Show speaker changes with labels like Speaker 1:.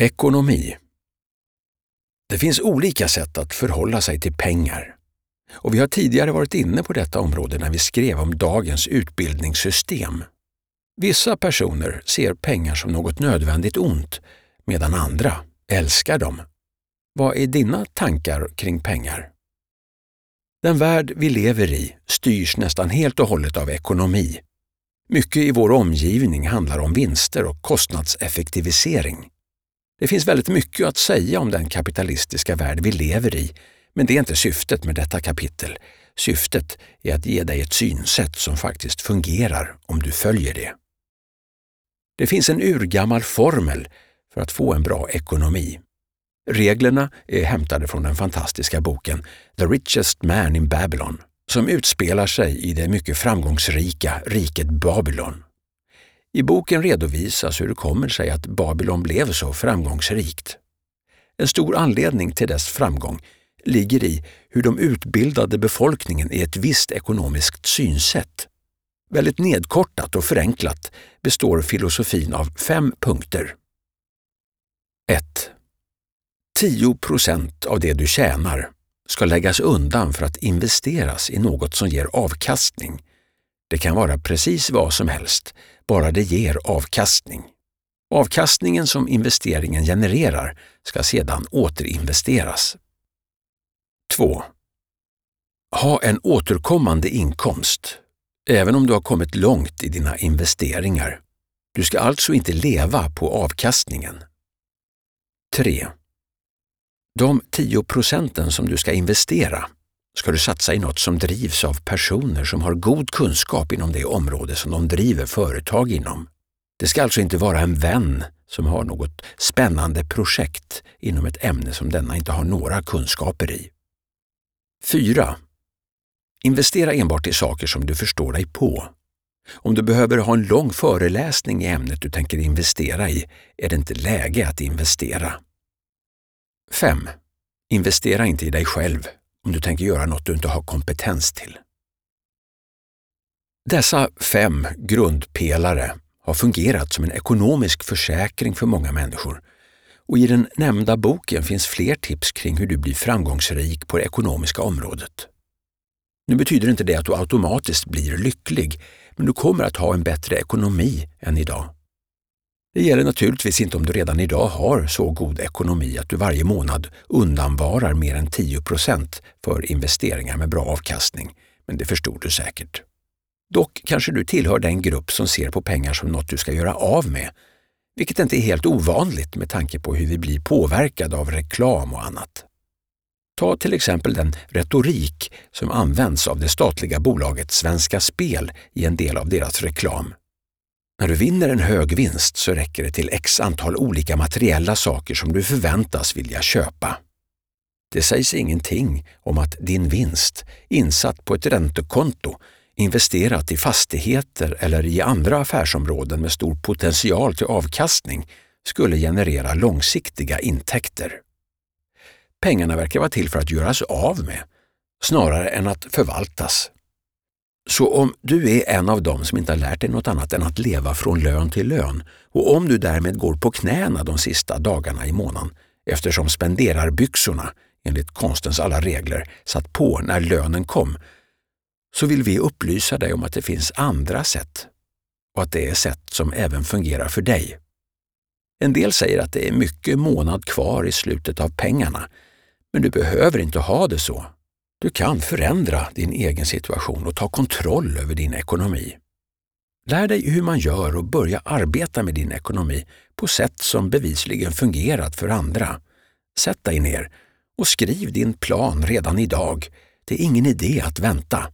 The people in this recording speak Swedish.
Speaker 1: Ekonomi Det finns olika sätt att förhålla sig till pengar. Och vi har tidigare varit inne på detta område när vi skrev om dagens utbildningssystem. Vissa personer ser pengar som något nödvändigt ont, medan andra älskar dem. Vad är dina tankar kring pengar? Den värld vi lever i styrs nästan helt och hållet av ekonomi. Mycket i vår omgivning handlar om vinster och kostnadseffektivisering. Det finns väldigt mycket att säga om den kapitalistiska värld vi lever i, men det är inte syftet med detta kapitel. Syftet är att ge dig ett synsätt som faktiskt fungerar om du följer det. Det finns en urgammal formel för att få en bra ekonomi. Reglerna är hämtade från den fantastiska boken The Richest Man in Babylon som utspelar sig i det mycket framgångsrika riket Babylon. I boken redovisas hur det kommer sig att Babylon blev så framgångsrikt. En stor anledning till dess framgång ligger i hur de utbildade befolkningen i ett visst ekonomiskt synsätt. Väldigt nedkortat och förenklat består filosofin av fem punkter. 1. 10 procent av det du tjänar ska läggas undan för att investeras i något som ger avkastning. Det kan vara precis vad som helst, bara det ger avkastning. Avkastningen som investeringen genererar ska sedan återinvesteras. 2. Ha en återkommande inkomst, även om du har kommit långt i dina investeringar. Du ska alltså inte leva på avkastningen. 3. De 10 procenten som du ska investera ska du satsa i något som drivs av personer som har god kunskap inom det område som de driver företag inom. Det ska alltså inte vara en vän som har något spännande projekt inom ett ämne som denna inte har några kunskaper i. 4. Investera enbart i saker som du förstår dig på. Om du behöver ha en lång föreläsning i ämnet du tänker investera i är det inte läge att investera. 5. Investera inte i dig själv om du tänker göra något du inte har kompetens till. Dessa fem grundpelare har fungerat som en ekonomisk försäkring för många människor och i den nämnda boken finns fler tips kring hur du blir framgångsrik på det ekonomiska området. Nu betyder inte det att du automatiskt blir lycklig, men du kommer att ha en bättre ekonomi än idag. Det gäller naturligtvis inte om du redan idag har så god ekonomi att du varje månad undanvarar mer än 10% för investeringar med bra avkastning, men det förstod du säkert. Dock kanske du tillhör den grupp som ser på pengar som något du ska göra av med, vilket inte är helt ovanligt med tanke på hur vi blir påverkade av reklam och annat. Ta till exempel den retorik som används av det statliga bolaget Svenska Spel i en del av deras reklam. När du vinner en hög vinst så räcker det till x antal olika materiella saker som du förväntas vilja köpa. Det sägs ingenting om att din vinst, insatt på ett räntekonto, investerat i fastigheter eller i andra affärsområden med stor potential till avkastning, skulle generera långsiktiga intäkter. Pengarna verkar vara till för att göras av med, snarare än att förvaltas. Så om du är en av dem som inte har lärt dig något annat än att leva från lön till lön och om du därmed går på knäna de sista dagarna i månaden eftersom spenderarbyxorna, enligt konstens alla regler, satt på när lönen kom, så vill vi upplysa dig om att det finns andra sätt och att det är sätt som även fungerar för dig. En del säger att det är mycket månad kvar i slutet av pengarna, men du behöver inte ha det så. Du kan förändra din egen situation och ta kontroll över din ekonomi. Lär dig hur man gör och börja arbeta med din ekonomi på sätt som bevisligen fungerat för andra. Sätt dig ner och skriv din plan redan idag. Det är ingen idé att vänta.